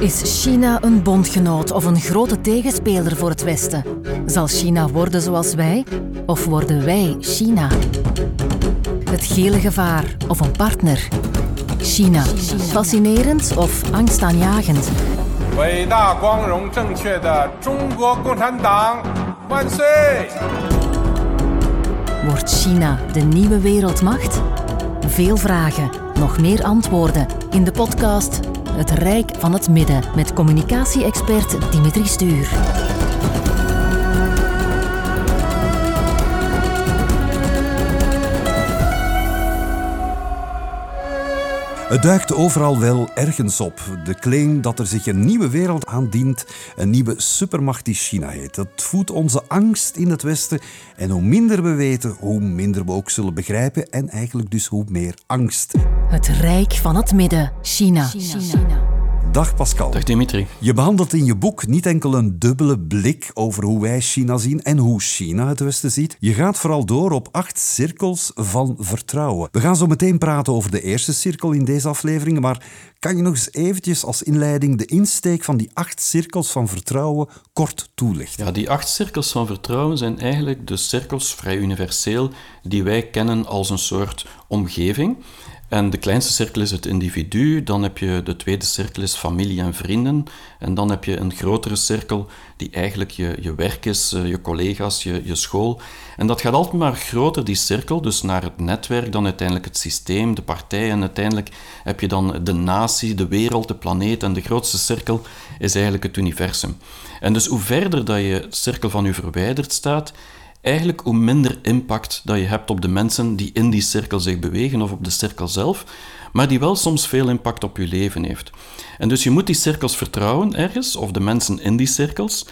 Is China een bondgenoot of een grote tegenspeler voor het Westen? Zal China worden zoals wij? Of worden wij China? Het gele gevaar of een partner? China. Fascinerend of angstaanjagend? Wordt China de nieuwe wereldmacht? Veel vragen, nog meer antwoorden in de podcast het Rijk van het Midden met communicatie-expert Dimitri Stuur. Het duikt overal wel ergens op. De claim dat er zich een nieuwe wereld aandient, een nieuwe supermacht die China heet. Dat voedt onze angst in het Westen. En hoe minder we weten, hoe minder we ook zullen begrijpen. En eigenlijk dus hoe meer angst. Het Rijk van het Midden, China. Dag Pascal. Dag Dimitri. Je behandelt in je boek niet enkel een dubbele blik over hoe wij China zien en hoe China het Westen ziet. Je gaat vooral door op acht cirkels van vertrouwen. We gaan zo meteen praten over de eerste cirkel in deze aflevering, maar kan je nog eens eventjes als inleiding de insteek van die acht cirkels van vertrouwen kort toelichten? Ja, die acht cirkels van vertrouwen zijn eigenlijk de cirkels, vrij universeel, die wij kennen als een soort omgeving. En de kleinste cirkel is het individu, dan heb je de tweede cirkel is familie en vrienden, en dan heb je een grotere cirkel die eigenlijk je, je werk is, eh, je collega's, je, je school. En dat gaat altijd maar groter, die cirkel, dus naar het netwerk, dan uiteindelijk het systeem, de partij, en uiteindelijk heb je dan de natie, de wereld, de planeet, en de grootste cirkel is eigenlijk het universum. En dus hoe verder dat je cirkel van je verwijderd staat, eigenlijk hoe minder impact dat je hebt op de mensen die in die cirkel zich bewegen of op de cirkel zelf, maar die wel soms veel impact op je leven heeft. En dus je moet die cirkels vertrouwen ergens, of de mensen in die cirkels,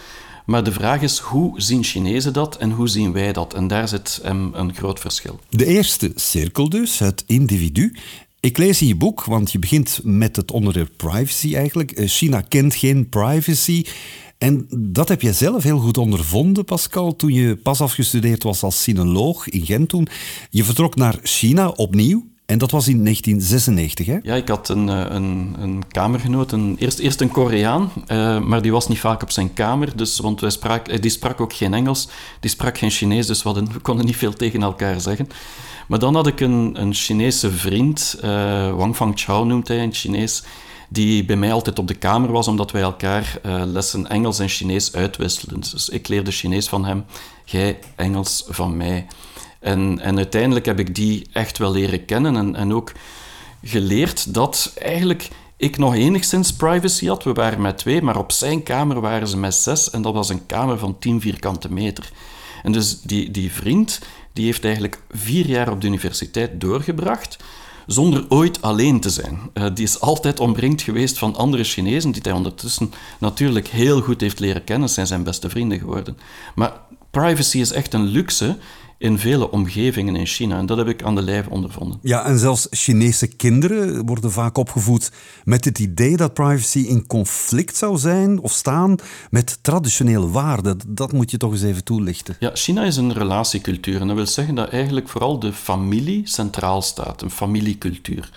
maar de vraag is, hoe zien Chinezen dat en hoe zien wij dat? En daar zit um, een groot verschil. De eerste cirkel dus, het individu. Ik lees in je boek, want je begint met het onderwerp privacy eigenlijk. China kent geen privacy. En dat heb je zelf heel goed ondervonden, Pascal, toen je pas afgestudeerd was als sinoloog in Gent toen. Je vertrok naar China opnieuw. En dat was in 1996, hè? Ja, ik had een, een, een kamergenoot, een, eerst, eerst een Koreaan, uh, maar die was niet vaak op zijn kamer, dus, want wij sprak, die sprak ook geen Engels, die sprak geen Chinees, dus we, hadden, konden niet veel tegen elkaar zeggen. Maar dan had ik een, een Chinese vriend, uh, Wang Fangchao noemt hij in Chinees, die bij mij altijd op de kamer was, omdat wij elkaar uh, lessen Engels en Chinees uitwisselden. Dus ik leerde Chinees van hem, jij Engels van mij. En, en uiteindelijk heb ik die echt wel leren kennen en, en ook geleerd dat eigenlijk ik nog enigszins privacy had. We waren met twee, maar op zijn kamer waren ze met zes en dat was een kamer van 10 vierkante meter. En dus die, die vriend die heeft eigenlijk vier jaar op de universiteit doorgebracht zonder ooit alleen te zijn. Uh, die is altijd omringd geweest van andere Chinezen, die hij ondertussen natuurlijk heel goed heeft leren kennen, zijn zijn beste vrienden geworden. Maar privacy is echt een luxe in vele omgevingen in China. En dat heb ik aan de lijve ondervonden. Ja, en zelfs Chinese kinderen worden vaak opgevoed met het idee dat privacy in conflict zou zijn of staan met traditionele waarden. Dat moet je toch eens even toelichten. Ja, China is een relatiecultuur. En dat wil zeggen dat eigenlijk vooral de familie centraal staat, een familiecultuur.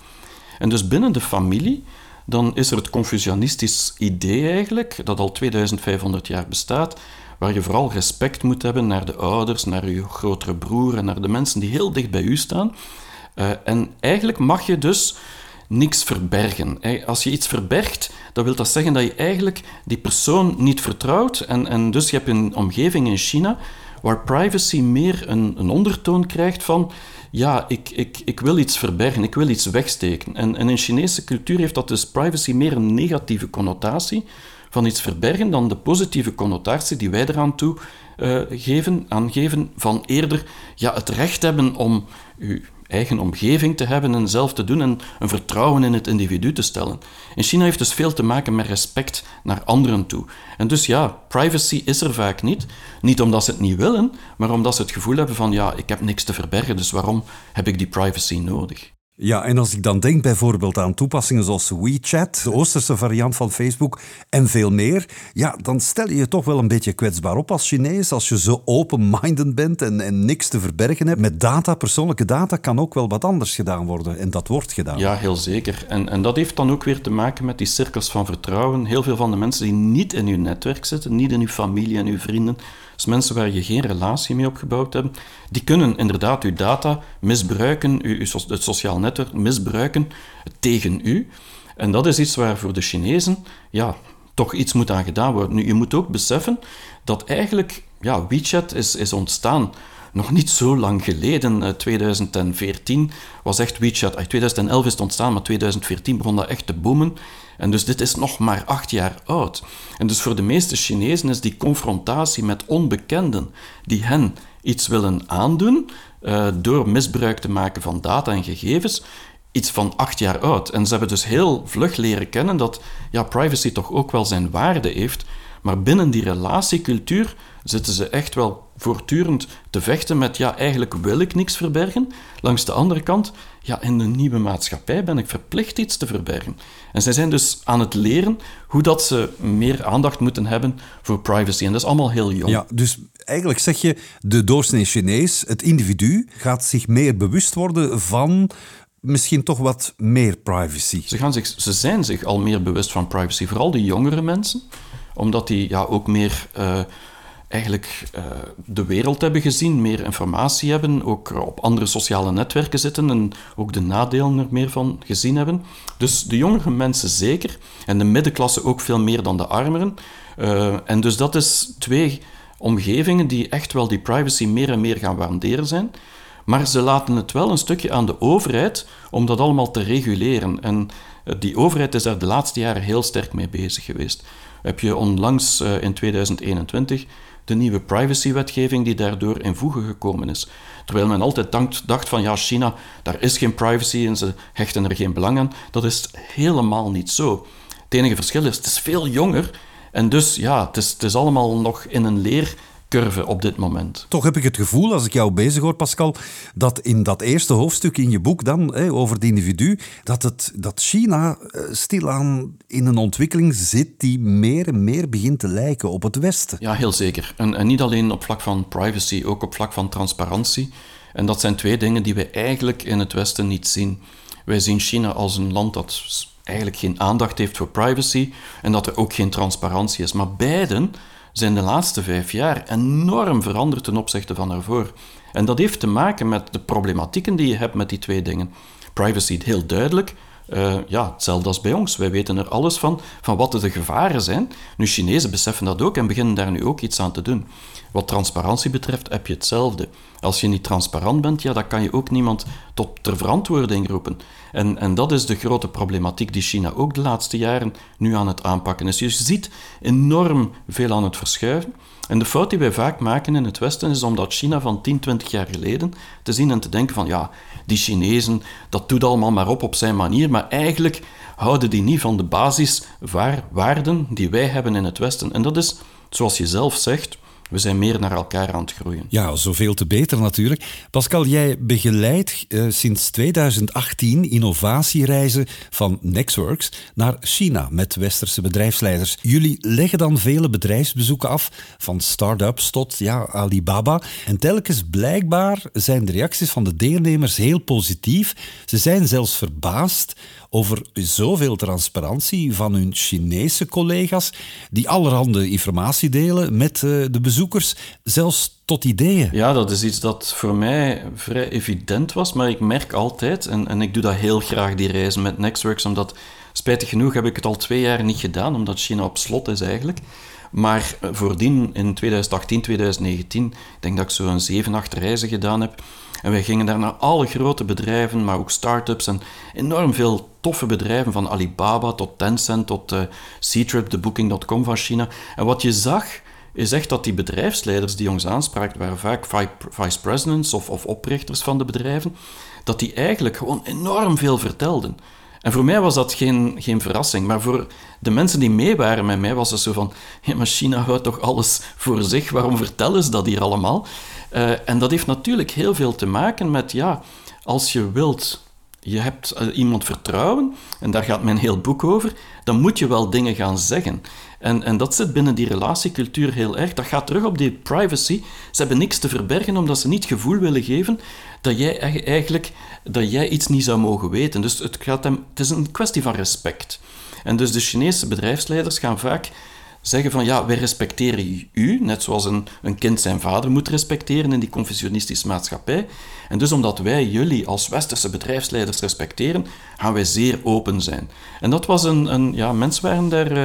En dus binnen de familie dan is er het Confucianistisch idee eigenlijk, dat al 2500 jaar bestaat, waar je vooral respect moet hebben naar de ouders, naar je grotere broer en naar de mensen die heel dicht bij u staan. Uh, en eigenlijk mag je dus niks verbergen. Als je iets verbergt, dan wil dat zeggen dat je eigenlijk die persoon niet vertrouwt. En, en dus je hebt een omgeving in China waar privacy meer een, een ondertoon krijgt van ja, ik, ik, ik wil iets verbergen, ik wil iets wegsteken. En, en in Chinese cultuur heeft dat dus privacy meer een negatieve connotatie van iets verbergen dan de positieve connotatie die wij eraan toe uh, geven, aangeven van eerder ja, het recht hebben om uw eigen omgeving te hebben en zelf te doen en een vertrouwen in het individu te stellen. In China heeft dus veel te maken met respect naar anderen toe. En dus ja, privacy is er vaak niet. Niet omdat ze het niet willen, maar omdat ze het gevoel hebben van ja, ik heb niks te verbergen, dus waarom heb ik die privacy nodig? Ja, en als ik dan denk bijvoorbeeld aan toepassingen zoals WeChat, de Oosterse variant van Facebook en veel meer, ja, dan stel je je toch wel een beetje kwetsbaar op als Chinees, als je zo open-minded bent en, en niks te verbergen hebt. Met data, persoonlijke data, kan ook wel wat anders gedaan worden en dat wordt gedaan. Ja, heel zeker. En, en dat heeft dan ook weer te maken met die cirkels van vertrouwen. Heel veel van de mensen die niet in uw netwerk zitten, niet in uw familie en uw vrienden, dus mensen waar je geen relatie mee opgebouwd hebt, die kunnen inderdaad uw data misbruiken, uw, het sociaal netwerk misbruiken tegen u. En dat is iets waar voor de Chinezen ja, toch iets moet aan gedaan worden. Nu, je moet ook beseffen dat eigenlijk ja, WeChat is, is ontstaan nog niet zo lang geleden. 2014 eh, was echt WeChat. 2011 is het ontstaan, maar 2014 begon dat echt te boomen. En dus dit is nog maar acht jaar oud. En dus voor de meeste Chinezen is die confrontatie met onbekenden die hen iets willen aandoen uh, door misbruik te maken van data en gegevens, iets van acht jaar oud. En ze hebben dus heel vlug leren kennen dat ja, privacy toch ook wel zijn waarde heeft. Maar binnen die relatiecultuur zitten ze echt wel voortdurend te vechten met, ja, eigenlijk wil ik niks verbergen. Langs de andere kant, ja, in de nieuwe maatschappij ben ik verplicht iets te verbergen. En zij zijn dus aan het leren hoe dat ze meer aandacht moeten hebben voor privacy. En dat is allemaal heel jong. Ja, dus eigenlijk zeg je, de doorsnee Chinees, het individu, gaat zich meer bewust worden van misschien toch wat meer privacy. Ze, gaan zich, ze zijn zich al meer bewust van privacy, vooral de jongere mensen, omdat die ja, ook meer... Uh, eigenlijk uh, de wereld hebben gezien, meer informatie hebben, ook op andere sociale netwerken zitten en ook de nadelen er meer van gezien hebben. Dus de jongere mensen zeker, en de middenklasse ook veel meer dan de armeren. Uh, en dus dat is twee omgevingen die echt wel die privacy meer en meer gaan waarderen zijn. Maar ze laten het wel een stukje aan de overheid om dat allemaal te reguleren. En eh, die overheid is daar de laatste jaren heel sterk mee bezig geweest. Heb je onlangs in 2021 de nieuwe privacywetgeving die daardoor in voegen gekomen is. Terwijl men altijd dacht van ja, China, daar is geen privacy en ze hechten er geen belang aan. Dat is helemaal niet zo. Het enige verschil is, het is veel jonger en dus ja, het is, het is allemaal nog in een leer curve op dit moment. Toch heb ik het gevoel, als ik jou bezig hoor, Pascal, dat in dat eerste hoofdstuk in je boek dan, hè, over het individu, dat, het, dat China eh, stilaan in een ontwikkeling zit die meer en meer begint te lijken op het Westen. Ja, heel zeker. En, en niet alleen op vlak van privacy, ook op vlak van transparantie. En dat zijn twee dingen die we eigenlijk in het Westen niet zien. Wij zien China als een land dat eigenlijk geen aandacht heeft voor privacy en dat er ook geen transparantie is. Maar beiden zijn de laatste vijf jaar enorm veranderd ten opzichte van daarvoor. En dat heeft te maken met de problematieken die je hebt met die twee dingen. Privacy, heel duidelijk. Uh, ja, hetzelfde als bij ons. Wij weten er alles van, van wat de gevaren zijn. Nu, Chinezen beseffen dat ook en beginnen daar nu ook iets aan te doen. Wat transparantie betreft heb je hetzelfde. Als je niet transparant bent, ja, dan kan je ook niemand tot ter verantwoording roepen. En, en dat is de grote problematiek die China ook de laatste jaren nu aan het aanpakken is. Je ziet enorm veel aan het verschuiven. En de fout die wij vaak maken in het Westen is om dat China van 10, 20 jaar geleden te zien en te denken van ja, die Chinezen, dat doet allemaal maar op op zijn manier, maar eigenlijk houden die niet van de basiswaarden die wij hebben in het Westen. En dat is, zoals je zelf zegt, we zijn meer naar elkaar aan het groeien. Ja, zoveel te beter natuurlijk. Pascal, jij begeleidt uh, sinds 2018 innovatiereizen van Nextworks naar China met westerse bedrijfsleiders. Jullie leggen dan vele bedrijfsbezoeken af, van start-ups tot ja, Alibaba. En telkens blijkbaar zijn de reacties van de deelnemers heel positief. Ze zijn zelfs verbaasd over zoveel transparantie van hun Chinese collega's, die allerhande informatie delen met eh, de bezoekers, zelfs tot ideeën. Ja, dat is iets dat voor mij vrij evident was, maar ik merk altijd, en, en ik doe dat heel graag, die reizen met Nextworks, omdat spijtig genoeg heb ik het al twee jaar niet gedaan, omdat China op slot is eigenlijk. Maar eh, voordien, in 2018, 2019, ik denk dat ik zo een zeven, acht reizen gedaan heb. En wij gingen daar naar alle grote bedrijven, maar ook start-ups en enorm veel toffe bedrijven, van Alibaba tot Tencent tot uh, Ctrip, de Booking.com van China. En wat je zag, is echt dat die bedrijfsleiders die ons aanspraken, waren vaak vice presidents of, of oprichters van de bedrijven, dat die eigenlijk gewoon enorm veel vertelden. En voor mij was dat geen, geen verrassing, maar voor de mensen die mee waren met mij was het zo van, ja, maar China houdt toch alles voor zich, waarom vertellen ze dat hier allemaal? Uh, en dat heeft natuurlijk heel veel te maken met, ja, als je wilt je hebt eh, iemand vertrouwen, en daar gaat mijn heel boek over, dan moet je wel dingen gaan zeggen. En, en dat zit binnen die relatiecultuur heel erg. Dat gaat terug op die privacy. Ze hebben niks te verbergen omdat ze niet gevoel willen geven dat jij eigenlijk dat jij iets niet zou mogen weten. Dus het, gaat hem, het is een kwestie van respect. En dus de Chinese bedrijfsleiders gaan vaak zeggen van ja, wij respecteren u, net zoals een, een kind zijn vader moet respecteren in die confucianistische maatschappij. En dus omdat wij jullie als westerse bedrijfsleiders respecteren, gaan wij zeer open zijn. En dat was een, een ja, mensen waren daar uh,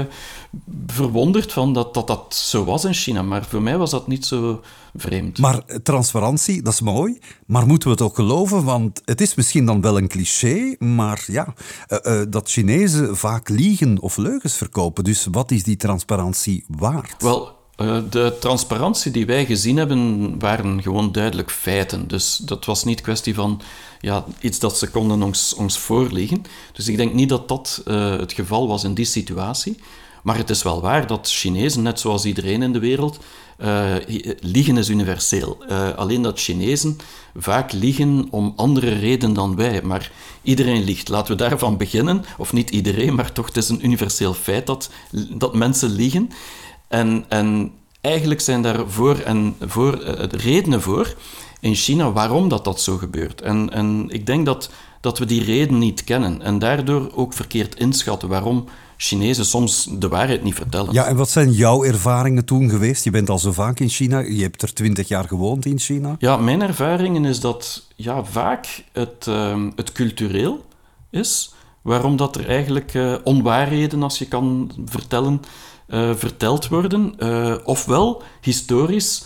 verwonderd van dat, dat dat zo was in China, maar voor mij was dat niet zo vreemd. Maar transparantie, dat is mooi, maar moeten we het ook geloven? Want het is misschien dan wel een cliché, maar ja, uh, uh, dat Chinezen vaak liegen of leugens verkopen. Dus wat is die transparantie waard? Wel, uh, de transparantie die wij gezien hebben, waren gewoon duidelijk feiten. Dus dat was niet kwestie van ja, iets dat ze konden ons, ons voorleggen. Dus ik denk niet dat dat het geval was in die situatie. Maar het is wel waar dat Chinezen, net zoals iedereen in de wereld, uh, liegen is universeel. Uh, alleen dat Chinezen vaak liegen om andere redenen dan wij. Maar iedereen liegt. Laten we daarvan beginnen. Of niet iedereen, maar toch, het is een universeel feit dat, dat mensen liegen. En, en eigenlijk zijn daar voor en voor, uh, redenen voor in China waarom dat, dat zo gebeurt. En, en ik denk dat, dat we die reden niet kennen. En daardoor ook verkeerd inschatten waarom Chinezen soms de waarheid niet vertellen. Ja, en wat zijn jouw ervaringen toen geweest? Je bent al zo vaak in China, je hebt er twintig jaar gewoond in China. Ja, mijn ervaringen is dat ja, vaak het, uh, het cultureel is, waarom dat er eigenlijk uh, onwaarheden, als je kan vertellen, uh, verteld worden, uh, ofwel historisch.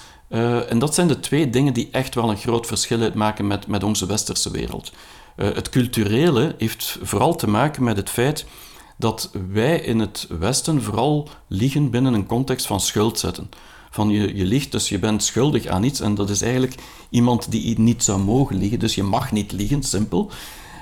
en dat zijn de twee dingen die echt wel een groot verschil uitmaken met, met onze westerse wereld. Het culturele heeft vooral te maken met het feit dat wij in het Westen vooral liegen binnen een context van schuld zetten. Van je, je liegt, dus je bent schuldig aan iets en dat is eigenlijk iemand die niet zou mogen liegen, dus je mag niet liegen, simpel.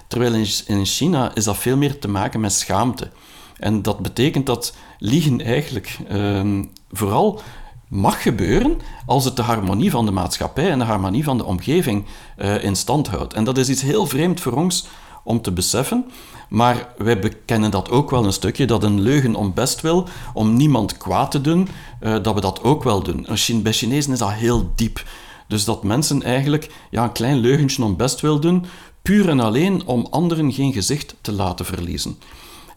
Terwijl in, in China is dat veel meer te maken met schaamte. En dat betekent dat liegen eigenlijk uh, vooral mag gebeuren als het de harmonie van de maatschappij en de harmonie van de omgeving uh, in stand houdt. En dat is iets heel vreemd voor ons om te beseffen. Maar wij bekennen dat ook wel een stukje, dat een leugen om best wil, om niemand kwaad te doen, uh, dat we dat ook wel doen. Bij Chinezen is dat heel diep. Dus dat mensen eigenlijk ja, een klein leugentje om best wil doen, puur en alleen om anderen geen gezicht te laten verliezen.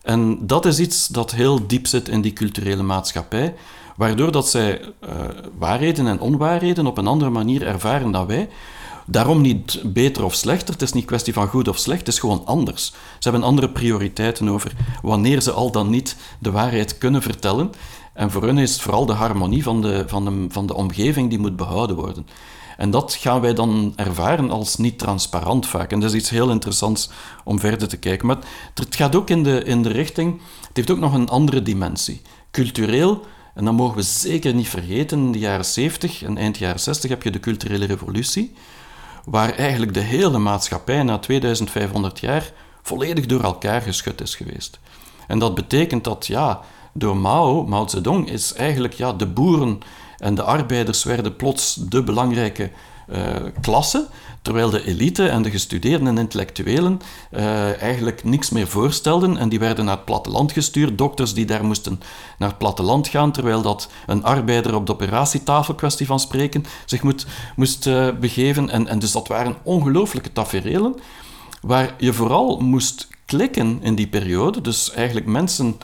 En dat is iets dat heel diep zit in die culturele maatschappij, waardoor dat zij uh, waarheden en onwaarheden op een andere manier ervaren dan wij, Daarom niet beter of slechter. Het is niet kwestie van goed of slecht, het is gewoon anders. Ze hebben andere prioriteiten over wanneer ze al dan niet de waarheid kunnen vertellen. En voor hun is het vooral de harmonie van de, van de, van de omgeving die moet behouden worden. En dat gaan wij dan ervaren als niet transparant vaak. En dat is iets heel interessants om verder te kijken. Maar het gaat ook in de, in de richting, het heeft ook nog een andere dimensie. Cultureel, en dat mogen we zeker niet vergeten, in de jaren 70 en eind jaren 60 heb je de culturele revolutie waar eigenlijk de hele maatschappij na 2500 jaar volledig door elkaar geschud is geweest. En dat betekent dat, ja, door Mao, Mao Zedong, is eigenlijk ja, de boeren en de arbeiders werden plots de belangrijke klasse, terwijl de elite en de gestudeerden en intellectuelen uh, eigenlijk niks meer voorstelden en die werden naar het platteland gestuurd, dokters die daar moesten naar het platteland gaan, terwijl dat een arbeider op de operatietafel, kwestie van spreken, zich moet, moest uh, begeven. En, en dus dat waren ongelooflijke taferelen, waar je vooral moest klikken in die periode, dus eigenlijk mensen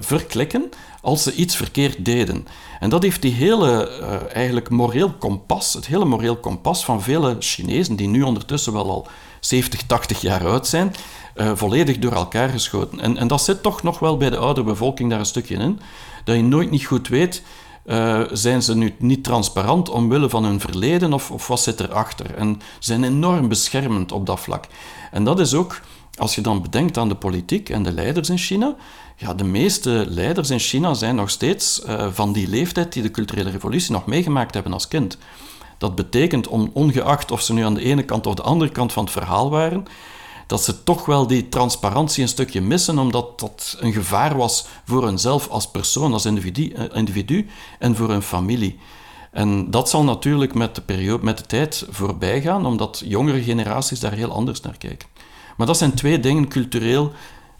verklikken als ze iets verkeerd deden. En dat heeft die hele, uh, eigenlijk moreel kompas, het hele moreel kompas van vele Chinezen, die nu ondertussen wel al 70, 80 jaar oud zijn, uh, volledig door elkaar geschoten. En, en dat zit toch nog wel bij de oude bevolking daar een stukje in, dat je nooit niet goed weet, uh, zijn ze nu niet transparant omwille van hun verleden of, of wat zit erachter? En zijn enorm beschermend op dat vlak. En dat is ook, als je dan bedenkt aan de politiek en de leiders in China, ja, de meeste leiders in China zijn nog steeds uh, van die leeftijd die de culturele revolutie nog meegemaakt hebben als kind. Dat betekent, om, ongeacht of ze nu aan de ene kant of de andere kant van het verhaal waren, dat ze toch wel die transparantie een stukje missen, omdat dat een gevaar was voor hunzelf als persoon, als individu, uh, individu en voor hun familie. En dat zal natuurlijk met de, periode, met de tijd voorbij gaan, omdat jongere generaties daar heel anders naar kijken. Maar dat zijn twee dingen cultureel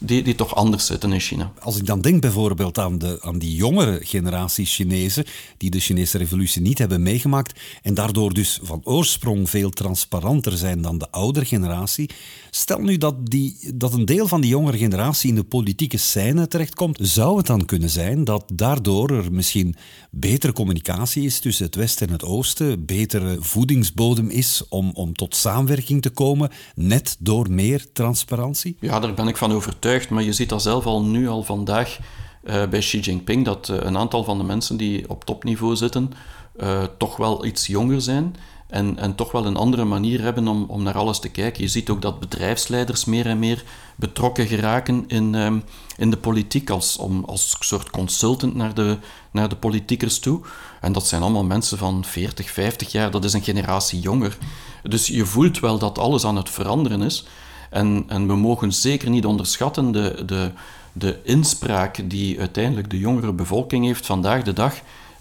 die, die toch anders zitten in China. Als ik dan denk bijvoorbeeld aan, de, aan die jongere generatie Chinezen, die de Chinese revolutie niet hebben meegemaakt en daardoor dus van oorsprong veel transparanter zijn dan de oudere generatie. Stel nu dat, die, dat een deel van die jongere generatie in de politieke scène terechtkomt, zou het dan kunnen zijn dat daardoor er misschien betere communicatie is tussen het Westen en het Oosten, betere voedingsbodem is om, om tot samenwerking te komen, net door meer transparantie? Ja, daar ben ik van overtuigd maar je ziet dat zelf al nu, al vandaag, uh, bij Xi Jinping, dat uh, een aantal van de mensen die op topniveau zitten, uh, toch wel iets jonger zijn en, en toch wel een andere manier hebben om, om naar alles te kijken. Je ziet ook dat bedrijfsleiders meer en meer betrokken geraken in, um, in de politiek als, om, als soort consultant naar de, naar de politiekers toe. En dat zijn allemaal mensen van 40, 50 jaar, dat is een generatie jonger. Dus je voelt wel dat alles aan het veranderen is. En, en we mogen zeker niet onderschatten de, de, inspraak die uiteindelijk de jongere bevolking heeft vandaag de dag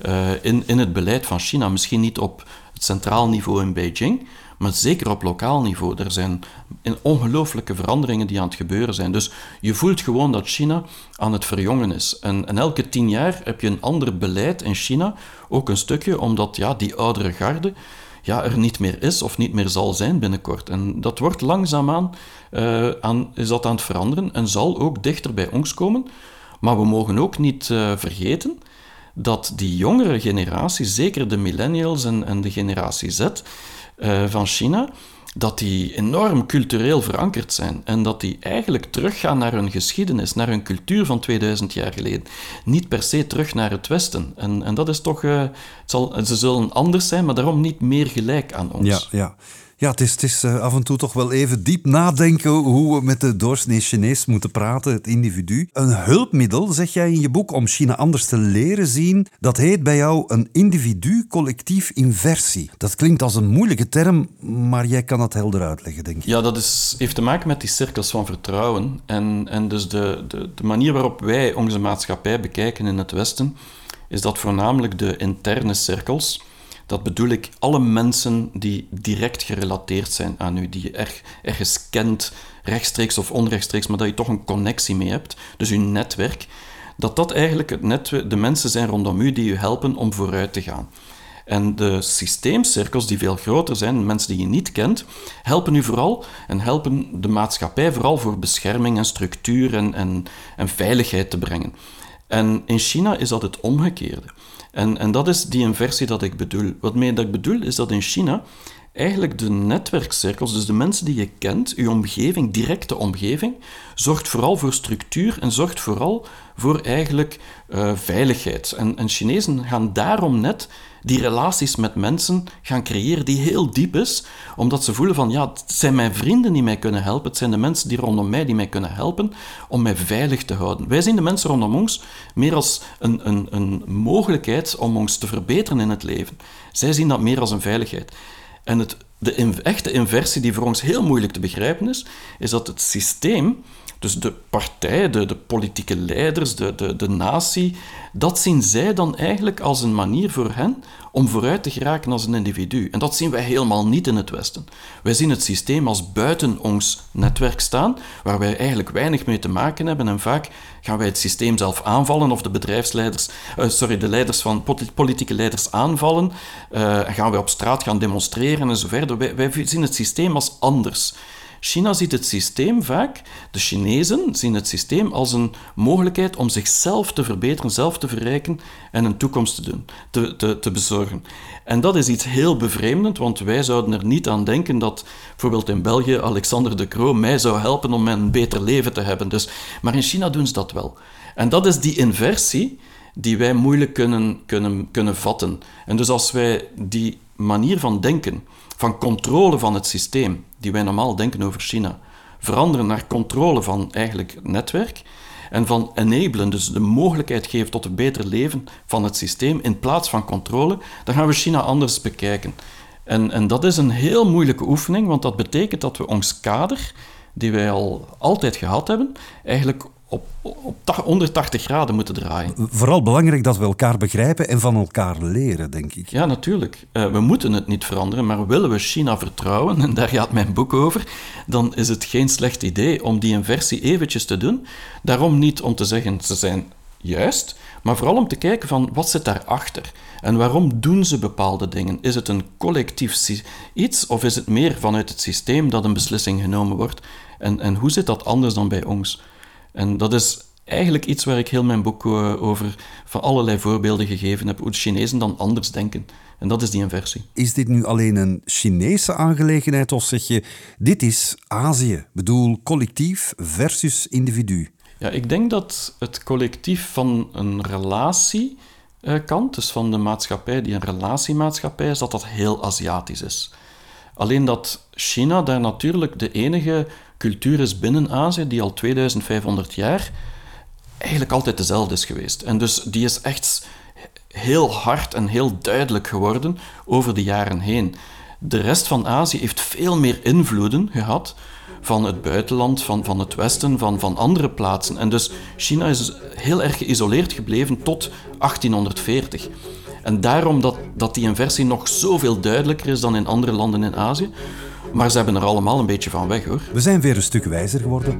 uh, in, in het beleid van China. Misschien niet op het centraal niveau in Beijing, maar zeker op lokaal niveau. Er zijn ongelooflijke veranderingen die aan het gebeuren zijn. Dus je voelt gewoon dat China aan het verjongen is. En, en, elke tien jaar heb je een ander beleid in China, ook een stukje, omdat ja, die oudere garde ja, er niet meer is of niet meer zal zijn binnenkort. En dat wordt langzaamaan uh, aan, is dat aan het veranderen en zal ook dichter bij ons komen. Maar we mogen ook niet uh, vergeten dat die jongere generatie, zeker de millennials en, en de generatie Z uh, van China, dat die enorm cultureel verankerd zijn en dat die eigenlijk teruggaan naar hun geschiedenis, naar hun cultuur van 2000 jaar geleden. Niet per se terug naar het Westen. En, en dat is toch, uh, het zal, ze zullen anders zijn, maar daarom niet meer gelijk aan ons. Ja, ja. Ja, het is, uh, af en toe toch wel even diep nadenken hoe we met de doorsnee Chinees moeten praten, het individu. Een hulpmiddel, zeg jij in je boek, om China anders te leren zien, dat heet bij jou een individu-collectief inversie. Dat klinkt als een moeilijke term, maar jij kan dat helder uitleggen, denk ik. Ja, dat is, heeft te maken met die cirkels van vertrouwen. En, en dus de, de, de manier waarop wij onze maatschappij bekijken in het Westen, is dat voornamelijk de interne cirkels dat bedoel ik alle mensen die direct gerelateerd zijn aan u, die je erg, ergens kent, rechtstreeks of onrechtstreeks, maar dat je toch een connectie mee hebt, dus uw netwerk, dat dat eigenlijk het netwerk, de mensen zijn rondom u die u helpen om vooruit te gaan. En de systeemcirkels, die veel groter zijn, mensen die je niet kent, helpen u vooral en helpen de maatschappij vooral voor bescherming en structuur en, en veiligheid te brengen. En in China is dat het omgekeerde. En, en dat is die inversie dat ik bedoel. Wat mij dat ik bedoel is dat in China eigenlijk de netwerkcirkels, dus de mensen die je kent, je omgeving, directe omgeving, zorgt vooral voor structuur en zorgt vooral voor eigenlijk uh, veiligheid. En, en Chinezen gaan daarom net die relaties met mensen gaan creëren die heel diep is, omdat ze voelen van ja, het zijn mijn vrienden die mij kunnen helpen, het zijn de mensen die rondom mij die mij kunnen helpen om mij veilig te houden. Wij zien de mensen rondom ons meer als een, een, een mogelijkheid om ons te verbeteren in het leven. Zij zien dat meer als een veiligheid. En het, de echte inversie die voor ons heel moeilijk te begrijpen is, is dat het systeem dus de partij, de, de politieke leiders, de, de, de natie, dat zien zij dan eigenlijk als een manier voor hen om vooruit te geraken als een individu. En dat zien wij helemaal niet in het Westen. Wij zien het systeem als buiten ons netwerk staan, waar wij eigenlijk weinig mee te maken hebben. En vaak gaan wij het systeem zelf aanvallen, of de bedrijfsleiders, uh, sorry, de leiders van politieke leiders aanvallen. Uh, gaan wij op straat gaan demonstreren en zo verder. Wij zien het systeem als anders. China ziet het systeem vaak, de Chinezen zien het systeem als een mogelijkheid om zichzelf te verbeteren, zelf te verrijken en een toekomst te, doen, te, bezorgen. En dat is iets heel bevreemdend, want wij zouden er niet aan denken dat bijvoorbeeld in België Alexander de Croo mij zou helpen om een beter leven te hebben. Dus, maar in China doen ze dat wel. En dat is die inversie die wij moeilijk kunnen, kunnen, kunnen vatten. En dus als wij die manier van denken, van controle van het systeem, die wij normaal denken over China, veranderen naar controle van eigenlijk het netwerk en van enablen, dus de mogelijkheid geven tot een beter leven van het systeem in plaats van controle, dan gaan we China anders bekijken. En, en dat is een heel moeilijke oefening, want dat betekent dat we ons kader, die wij al altijd gehad hebben, eigenlijk op, op, onder 80 graden moeten draaien. Vooral belangrijk dat we elkaar begrijpen en van elkaar leren, denk ik. Ja, natuurlijk. Uh, we moeten het niet veranderen, maar willen we China vertrouwen, en daar gaat mijn boek over, dan is het geen slecht idee om die inversie eventjes te doen. Daarom niet om te zeggen ze zijn juist, maar vooral om te kijken van wat zit daarachter en waarom doen ze bepaalde dingen. Is het een collectief iets of is het meer vanuit het systeem dat een beslissing genomen wordt? En, en hoe zit dat anders dan bij ons? En dat is eigenlijk iets waar ik heel mijn boek eh, over van allerlei voorbeelden gegeven heb, hoe de Chinezen dan anders denken. En dat is die inversie. Is dit nu alleen een Chinese aangelegenheid of zeg je, dit is Azië? Ik bedoel, collectief versus individu. Ja, ik denk dat het collectief van een relatiekant, dus van de maatschappij die een relatiemaatschappij is, dat dat heel Aziatisch is. Alleen dat China daar natuurlijk de enige cultuur is binnen Azië die al 2500 jaar eigenlijk altijd dezelfde is geweest. En dus die is echt heel hard en heel duidelijk geworden over de jaren heen. De rest van Azië heeft veel meer invloeden gehad van het buitenland, van, van het Westen, van, van andere plaatsen. En dus China is heel erg geïsoleerd gebleven tot 1840. En daarom dat, dat die inversie nog zoveel duidelijker is dan in andere landen in Azië. Maar ze hebben er allemaal een beetje van weg hoor. We zijn weer een stuk wijzer geworden.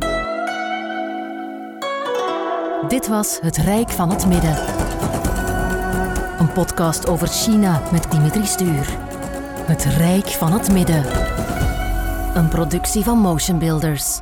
Dit was Het Rijk van het Midden. Een podcast over China met Dimitri Stuur. Het Rijk van het Midden. Een productie van Motion Builders.